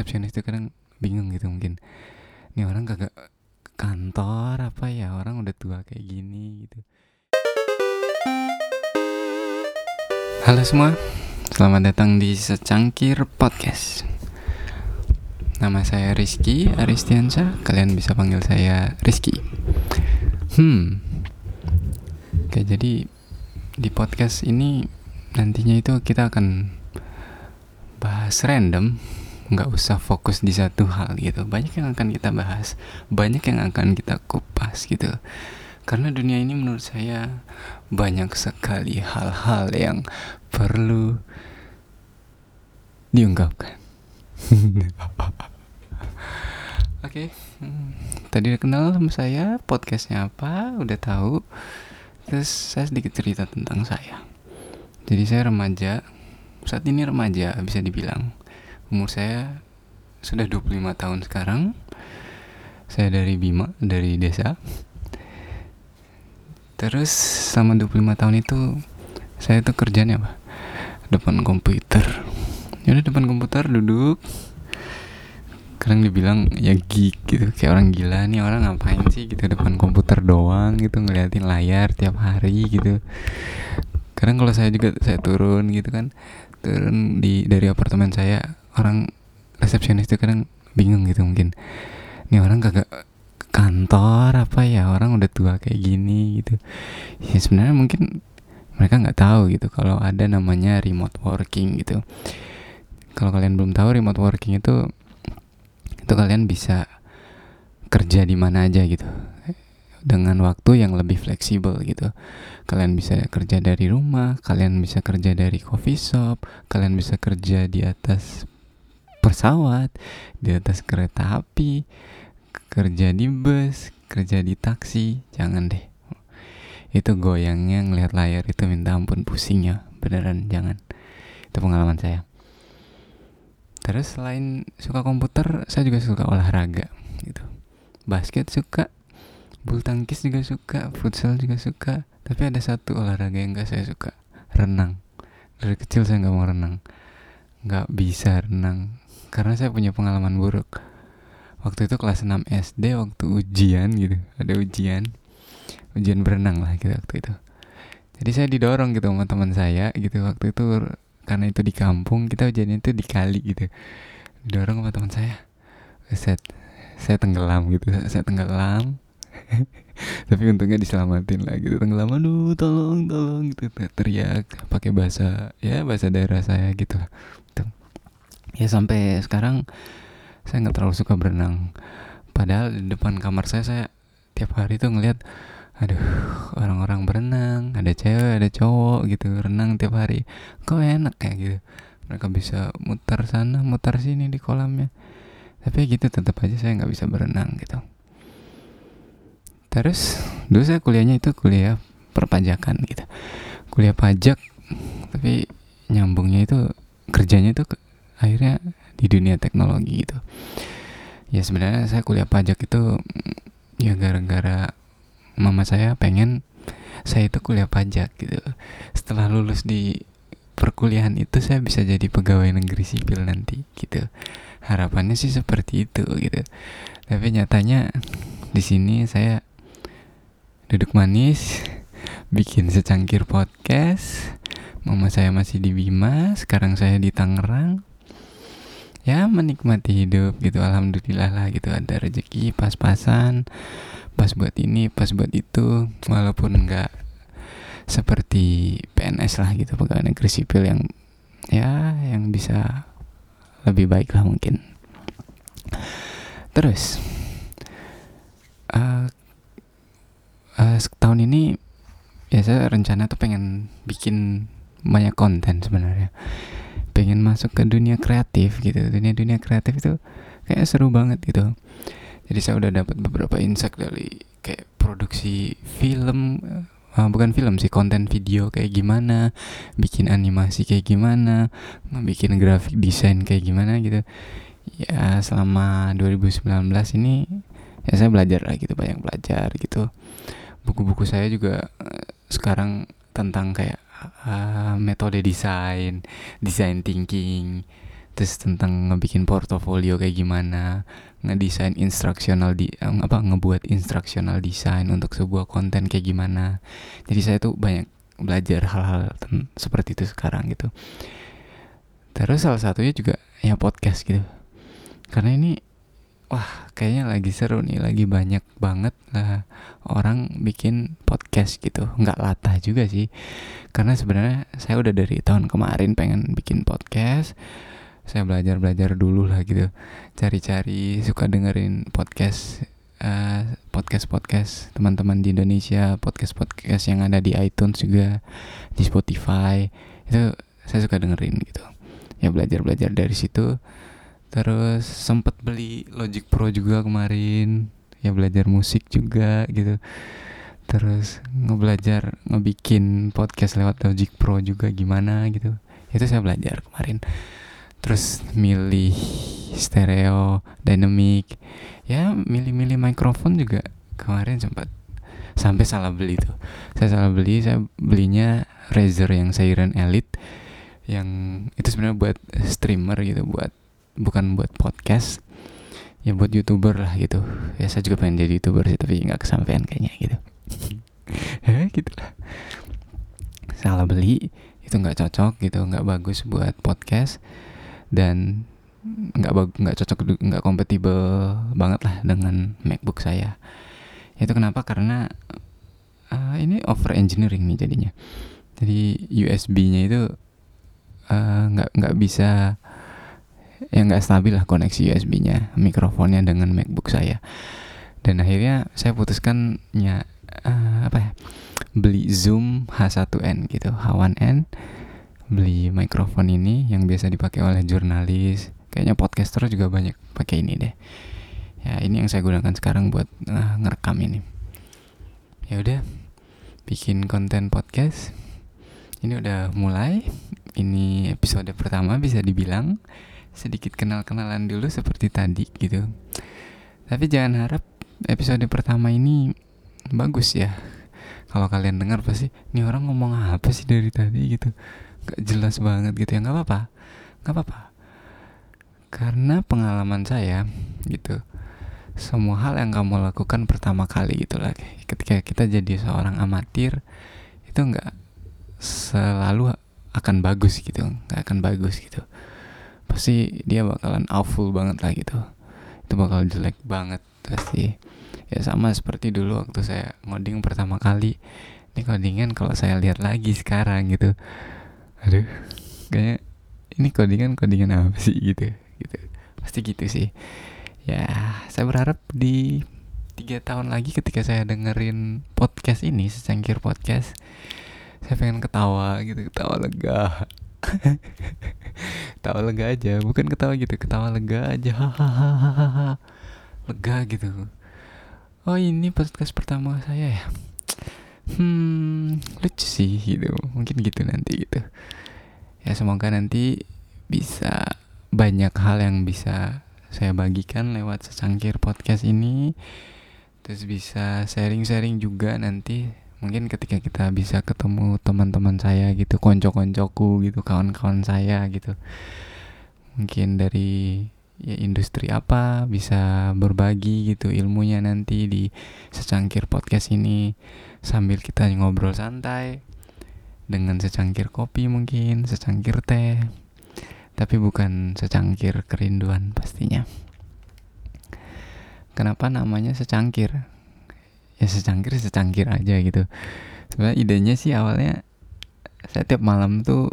resepsionis itu kadang bingung gitu mungkin. Ini orang kagak kantor apa ya? Orang udah tua kayak gini gitu. Halo semua selamat datang di secangkir podcast. Nama saya Rizky Aristiansa kalian bisa panggil saya Rizky. Hmm. Oke jadi di podcast ini nantinya itu kita akan bahas random nggak usah fokus di satu hal gitu. Banyak yang akan kita bahas banyak yang akan kita kupas gitu. Karena dunia ini menurut saya banyak sekali hal-hal yang perlu diungkapkan. Oke okay. hmm, tadi udah kenal sama saya podcastnya apa udah tahu. Terus saya sedikit cerita tentang saya. Jadi saya remaja saat ini remaja bisa dibilang umur saya sudah 25 tahun sekarang. Saya dari Bima dari desa. Terus selama 25 tahun itu saya tuh kerjanya apa? Depan komputer. Jadi depan komputer duduk. Kadang dibilang ya geek gitu. Kayak orang gila nih orang ngapain sih gitu depan komputer doang gitu ngeliatin layar tiap hari gitu. Kadang kalau saya juga saya turun gitu kan. Turun di dari apartemen saya orang resepsionis itu kadang bingung gitu mungkin. Ini orang kagak kantor apa ya? Orang udah tua kayak gini gitu. Ya sebenarnya mungkin mereka nggak tahu gitu kalau ada namanya remote working gitu. Kalau kalian belum tahu remote working itu itu kalian bisa kerja di mana aja gitu. Dengan waktu yang lebih fleksibel gitu. Kalian bisa kerja dari rumah, kalian bisa kerja dari coffee shop, kalian bisa kerja di atas pesawat, di atas kereta api, kerja di bus, kerja di taksi, jangan deh. Itu goyangnya ngelihat layar itu minta ampun pusingnya, beneran jangan. Itu pengalaman saya. Terus selain suka komputer, saya juga suka olahraga gitu. Basket suka, bulu tangkis juga suka, futsal juga suka. Tapi ada satu olahraga yang gak saya suka, renang. Dari kecil saya nggak mau renang, nggak bisa renang karena saya punya pengalaman buruk. Waktu itu kelas 6 SD waktu ujian gitu. Ada ujian. Ujian berenang lah gitu waktu itu. Jadi saya didorong gitu sama teman saya gitu. Waktu itu karena itu di kampung kita ujiannya itu di kali gitu. Didorong sama teman saya. Set saya tenggelam gitu. Saya tenggelam. Tapi untungnya diselamatin lah gitu. Tenggelam aduh tolong tolong gitu. Teriak pakai bahasa ya bahasa daerah saya gitu ya sampai sekarang saya nggak terlalu suka berenang. Padahal di depan kamar saya saya tiap hari tuh ngeliat aduh orang-orang berenang ada cewek ada cowok gitu. Renang tiap hari. Kok enak kayak gitu. Mereka bisa muter sana muter sini di kolamnya. Tapi gitu tetap aja saya nggak bisa berenang gitu. Terus dulu saya kuliahnya itu kuliah perpajakan gitu. Kuliah pajak tapi nyambungnya itu kerjanya itu akhirnya di dunia teknologi gitu. Ya sebenarnya saya kuliah pajak itu ya gara-gara mama saya pengen saya itu kuliah pajak gitu. Setelah lulus di perkuliahan itu saya bisa jadi pegawai negeri sipil nanti gitu. Harapannya sih seperti itu gitu. Tapi nyatanya di sini saya duduk manis bikin secangkir podcast. Mama saya masih di Bima sekarang saya di Tangerang ya menikmati hidup gitu alhamdulillah lah gitu ada rezeki pas-pasan pas buat ini pas buat itu walaupun enggak seperti PNS lah gitu pegawai negeri sipil yang ya yang bisa lebih baik lah mungkin. Terus uh, uh, tahun ini ya saya rencana tuh pengen bikin banyak konten sebenarnya pengen masuk ke dunia kreatif gitu. Dunia dunia kreatif itu kayak seru banget gitu. Jadi saya udah dapat beberapa insight dari kayak produksi film uh, bukan film sih konten video kayak gimana bikin animasi kayak gimana bikin grafik desain kayak gimana gitu. Ya selama 2019 ini ya saya belajar lah gitu banyak belajar gitu. Buku-buku saya juga uh, sekarang tentang kayak uh, metode desain, design thinking, terus tentang ngebikin portofolio kayak gimana ngedesain instruksional di apa ngebuat instruksional desain untuk sebuah konten kayak gimana. Jadi saya tuh banyak belajar hal-hal seperti itu sekarang gitu. Terus salah satunya juga ya podcast gitu. Karena ini wah kayaknya lagi seru nih lagi banyak banget lah orang bikin podcast gitu. Nggak latah juga sih. Karena sebenarnya saya udah dari tahun kemarin pengen bikin podcast. Saya belajar belajar dulu lah gitu. Cari-cari suka dengerin podcast uh, podcast podcast teman-teman di Indonesia podcast podcast yang ada di iTunes juga di Spotify. Itu saya suka dengerin gitu. Ya belajar belajar dari situ terus sempet beli Logic Pro juga kemarin ya belajar musik juga gitu. Terus ngebelajar ngebikin podcast lewat Logic Pro juga gimana gitu. Itu saya belajar kemarin. Terus milih stereo dynamic. Ya milih-milih mikrofon juga kemarin sempat sampai salah beli tuh. Saya salah beli saya belinya Razer yang Siren Elite yang itu sebenarnya buat streamer gitu buat bukan buat podcast ya buat youtuber lah gitu. Ya saya juga pengen jadi youtuber sih tapi nggak kesampaian kayaknya gitu. Ya gitu lah. Salah beli itu nggak cocok gitu nggak bagus buat podcast dan nggak nggak cocok nggak kompatibel banget lah dengan MacBook saya. Itu kenapa? Karena uh, ini over engineering nih jadinya. Jadi USB-nya itu eh, nggak uh, nggak bisa yang nggak stabil lah koneksi USB-nya mikrofonnya dengan MacBook saya. Dan akhirnya saya putuskan ya uh, apa ya beli Zoom H1n gitu H1n beli mikrofon ini yang biasa dipakai oleh jurnalis. Kayaknya podcaster juga banyak pakai ini deh. Ya ini yang saya gunakan sekarang buat uh, ngerekam ini. Ya udah bikin konten podcast. Ini udah mulai. Ini episode pertama bisa dibilang sedikit kenal-kenalan dulu seperti tadi gitu. Tapi jangan harap episode pertama ini bagus ya. Kalau kalian dengar pasti, ini orang ngomong apa sih dari tadi gitu. Gak jelas banget gitu ya, nggak apa-apa. Nggak apa-apa. Karena pengalaman saya gitu. Semua hal yang kamu lakukan pertama kali gitu lah. Ketika kita jadi seorang amatir, itu nggak selalu akan bagus gitu, nggak akan bagus gitu pasti dia bakalan awful banget lah gitu. Itu bakal jelek banget pasti. Ya sama seperti dulu waktu saya ngoding pertama kali. Ini codingan kalau saya lihat lagi sekarang gitu. Aduh kayak ini codingan codingan apa sih gitu gitu. Pasti gitu sih. Ya saya berharap di tiga tahun lagi ketika saya dengerin podcast ini secangkir podcast saya pengen ketawa gitu ketawa lega ketawa lega aja. Bukan ketawa gitu ketawa lega aja. Lega gitu. Oh ini podcast pertama saya ya? Hmm lucu sih gitu. Mungkin gitu nanti gitu. Ya semoga nanti bisa banyak hal yang bisa saya bagikan lewat secangkir podcast ini. Terus bisa sharing-sharing juga nanti mungkin ketika kita bisa ketemu teman-teman saya gitu konco-koncoku gitu kawan-kawan saya gitu. Mungkin dari ya industri apa bisa berbagi gitu ilmunya nanti di secangkir podcast ini. Sambil kita ngobrol santai dengan secangkir kopi mungkin secangkir teh. Tapi bukan secangkir kerinduan pastinya. Kenapa namanya secangkir ya secangkir secangkir aja gitu. Sebenarnya idenya sih awalnya saya tiap malam tuh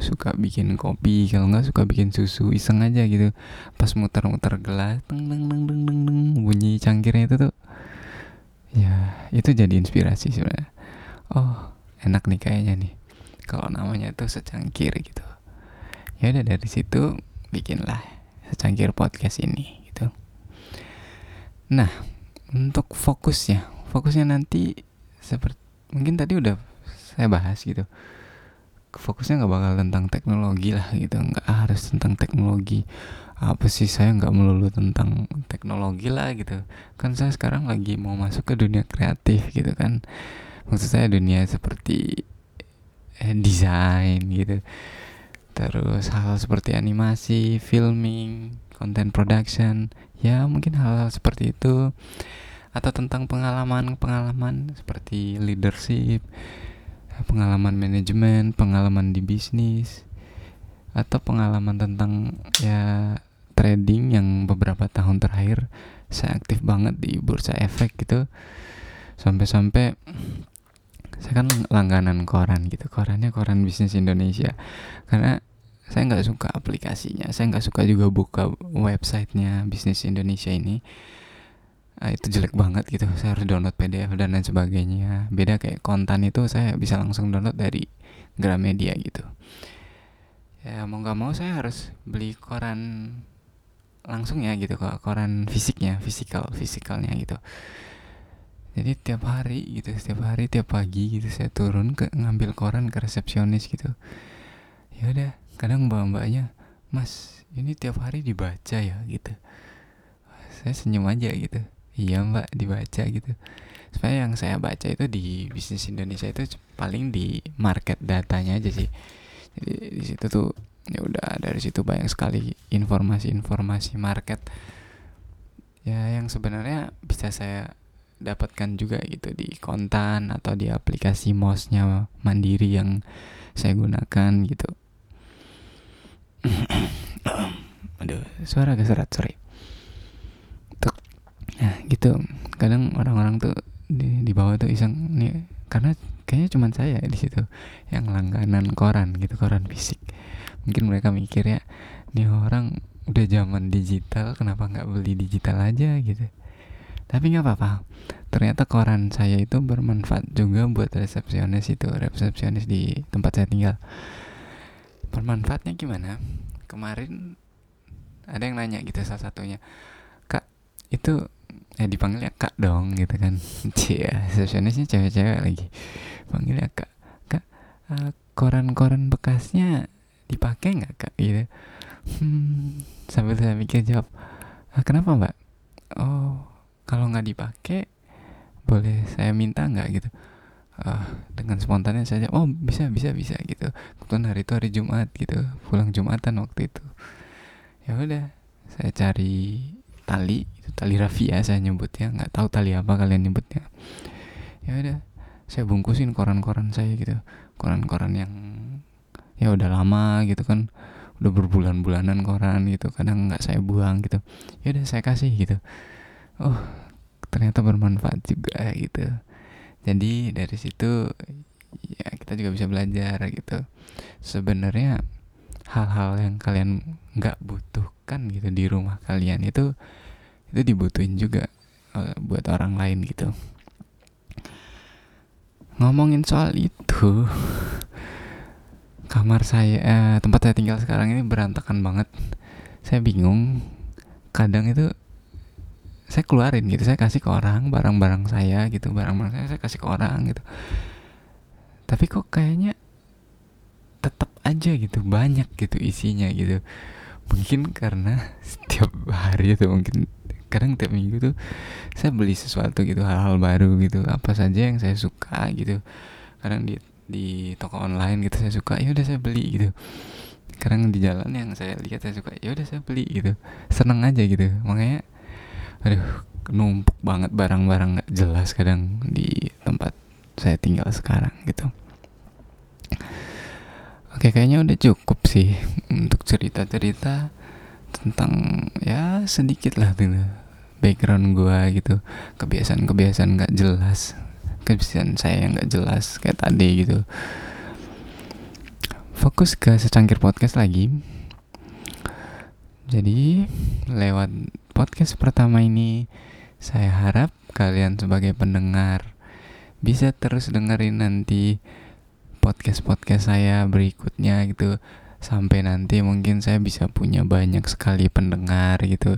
suka bikin kopi kalau nggak suka bikin susu iseng aja gitu. Pas muter-muter gelas teng teng teng teng teng teng bunyi cangkirnya itu tuh ya itu jadi inspirasi sebenarnya. Oh enak nih kayaknya nih kalau namanya tuh secangkir gitu. Ya udah dari situ bikinlah secangkir podcast ini gitu. Nah untuk fokusnya fokusnya nanti seperti mungkin tadi udah saya bahas gitu. Fokusnya nggak bakal tentang teknologi lah gitu. Nggak harus tentang teknologi. Apa sih? Saya nggak melulu tentang teknologi lah gitu. Kan saya sekarang lagi mau masuk ke dunia kreatif gitu kan. Maksud saya dunia seperti eh, desain gitu. Terus hal, hal seperti animasi filming content production. Ya mungkin hal-hal seperti itu atau tentang pengalaman-pengalaman seperti leadership pengalaman manajemen pengalaman di bisnis atau pengalaman tentang ya trading yang beberapa tahun terakhir saya aktif banget di bursa efek gitu. Sampai-sampai saya kan langganan koran gitu. Korannya koran bisnis Indonesia. Karena saya nggak suka aplikasinya. Saya nggak suka juga buka websitenya bisnis Indonesia ini nah, itu jelek banget gitu. Saya harus download PDF dan lain sebagainya. Beda kayak konten itu saya bisa langsung download dari Gramedia gitu. Ya mau nggak mau saya harus beli koran langsung ya gitu kok koran fisiknya fisikal fisikalnya gitu. Jadi tiap hari gitu setiap hari tiap pagi gitu saya turun ke ngambil koran ke resepsionis gitu. Ya udah kadang mbak mbaknya mas ini tiap hari dibaca ya gitu. Saya senyum aja gitu iya mbak dibaca gitu. Supaya yang saya baca itu di bisnis Indonesia itu paling di market datanya aja sih. Jadi di situ tuh ya udah dari situ banyak sekali informasi-informasi market. Ya yang sebenarnya bisa saya dapatkan juga gitu di kontan atau di aplikasi mosnya mandiri yang saya gunakan gitu. Aduh suara agak serat sorry nah gitu. Kadang orang-orang tuh di, di bawah tuh iseng nih karena kayaknya cuma saya di situ yang langganan koran gitu koran fisik. Mungkin mereka mikir ya nih orang udah zaman digital kenapa nggak beli digital aja? gitu. Tapi nggak apa-apa. Ternyata koran saya itu bermanfaat juga buat resepsionis itu resepsionis di tempat saya tinggal. Bermanfaatnya gimana? Kemarin ada yang nanya gitu salah satunya kak itu eh dipanggil ya kak dong gitu kan. Cia resepsionisnya cewek-cewek lagi. Panggil ya kak. Kak uh, koran-koran bekasnya dipakai nggak kak? Gitu. Hmm, sambil saya mikir jawab ah, kenapa mbak? Oh kalau nggak dipakai boleh saya minta nggak? Gitu. Uh, dengan spontannya saja oh bisa bisa bisa gitu. Kebetulan hari itu hari Jumat gitu. Pulang Jumatan waktu itu. Ya udah saya cari tali itu tali rafia saya nyebutnya nggak tahu tali apa kalian nyebutnya. Ya udah saya bungkusin koran-koran saya gitu. Koran-koran yang ya udah lama gitu kan. Udah berbulan-bulanan koran gitu kadang nggak saya buang gitu. Ya udah saya kasih gitu. Oh ternyata bermanfaat juga gitu. Jadi dari situ ya kita juga bisa belajar gitu. Sebenarnya hal-hal yang kalian nggak butuhkan gitu di rumah kalian itu itu dibutuhin juga uh, buat orang lain gitu. Ngomongin soal itu kamar saya eh, tempat saya tinggal sekarang ini berantakan banget. Saya bingung kadang itu saya keluarin gitu saya kasih ke orang barang-barang saya gitu barang-barang saya saya kasih ke orang gitu. Tapi kok kayaknya tetap aja gitu banyak gitu isinya gitu. Mungkin karena setiap hari itu mungkin kadang tiap minggu tuh saya beli sesuatu gitu hal-hal baru gitu apa saja yang saya suka gitu. Kadang di di toko online gitu saya suka ya udah saya beli gitu. Sekarang di jalan yang saya lihat saya suka ya udah saya beli gitu. Seneng aja gitu. Makanya aduh numpuk banget barang-barang nggak jelas kadang di tempat saya tinggal sekarang gitu. Oke kayaknya udah cukup sih untuk cerita-cerita tentang ya sedikit lah gitu background gua gitu. Kebiasaan-kebiasaan nggak jelas. Kebiasaan saya yang nggak jelas kayak tadi gitu. Fokus ke secangkir podcast lagi. Jadi lewat podcast pertama ini saya harap kalian sebagai pendengar bisa terus dengerin nanti podcast-podcast saya berikutnya gitu. Sampai nanti mungkin saya bisa punya banyak sekali pendengar gitu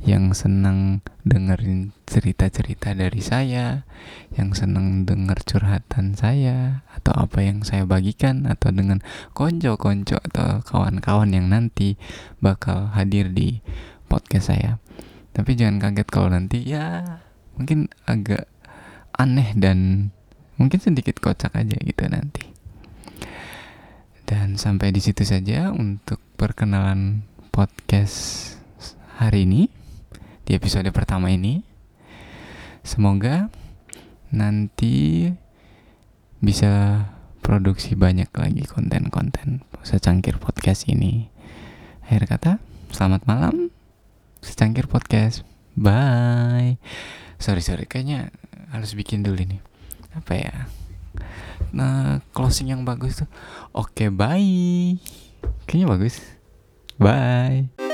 yang senang dengerin cerita-cerita dari saya, yang senang denger curhatan saya, atau apa yang saya bagikan, atau dengan konco-konco atau kawan-kawan yang nanti bakal hadir di podcast saya. Tapi jangan kaget kalau nanti ya mungkin agak aneh dan mungkin sedikit kocak aja gitu nanti. Dan sampai di situ saja untuk perkenalan podcast hari ini di episode pertama ini. Semoga nanti bisa produksi banyak lagi konten-konten secangkir podcast ini. Akhir kata, selamat malam. Secangkir podcast. Bye. Sorry sorry, kayaknya harus bikin dulu nih. Apa ya? Nah, closing yang bagus tuh. Oke, bye. Kayaknya bagus. Bye.